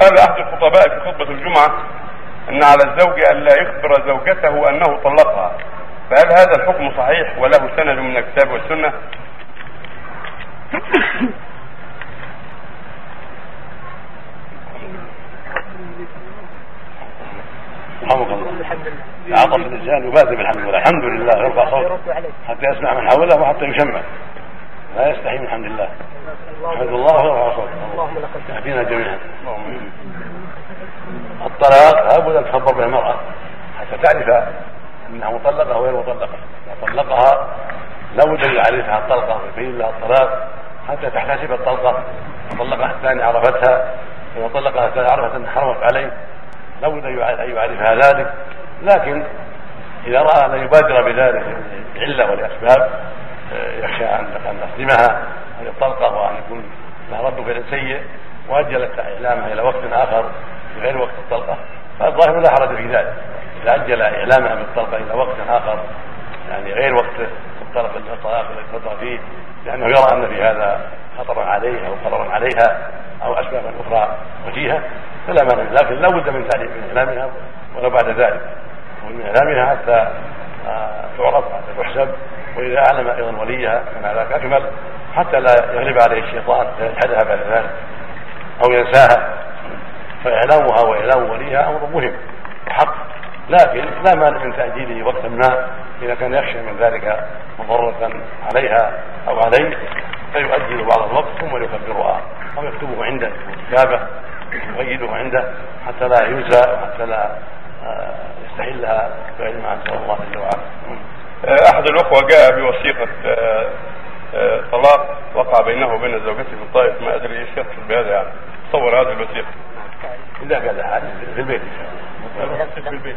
قال أحد الخطباء في خطبة الجمعة أن على الزوج أن لا يخبر زوجته أنه طلقها فهل هذا الحكم صحيح وله سند من الكتاب والسنة؟ رحمك الله. عطف الانسان يبادر بالحمد لله. الحمد لله. يرفع صوته حتى يسمع من حوله وحتى يشمع. لا يستحي من حمد الله. يحمد الله ويرفع صوته اللهم لك يهدينا جميعا. الطلاق لابد أن تخبر به المرأة. حتى تعرف أنها مطلقة أو غير مطلقة. إذا طلقها لابد أن يعرفها الطلقة ويبين لها الطلاق حتى تحتسب الطلقة. طلقها الثاني عرفتها إذا طلقها الثاني عرفت أنها حرمت عليه لابد أن يعرفها ذلك. لكن إذا رأى أن يبادر بذلك علة ولاسباب آه، يخشى ان يصدمها أن الطلقه وأن يكون لها رد فعل سيء وأجلت إعلامها إلى وقت آخر. غير وقت الطلقة. فالظاهر لا حرج في ذلك. اذا أجل إعلامها بالطلقة إلى وقت آخر. يعني غير وقت الطلق الطلاق الذي تطلق فيه. لأنه يرى أن في هذا خطرا عليه أو خطرا عليها أو أسبابا أخرى وجيهة. فلا مانع. لكن لا بد من تعليم من إعلامها ولو بعد ذلك. ومن إعلامها حتى آه، تعرف حتى تحسب وإذا أعلم أيضا وليها كان ذلك اكمل حتى لا يغلب عليه الشيطان فيجحدها بعد ذلك أو ينساها. فإعلامها وإعلام وليها أمر مهم وحق لكن لا مانع من تأجيله وقتا ما إذا كان يخشى من ذلك مضرة عليها أو عليه فيؤجل بعض الوقت ثم يكبرها أو يكتبه عنده في كتابه يقيده عنده حتى لا ينسى وحتى لا آه، يستحلها بغير ما أنزل الله جل وعلا. آه، أحد الأخوة جاء بوثيقه آه، طلاق وقع بينه وبين زوجته في الطائف ما أدري إيش يقصد بهذا يعني تصور هذه الوثيقة. إذا كان في البيت. في البيت.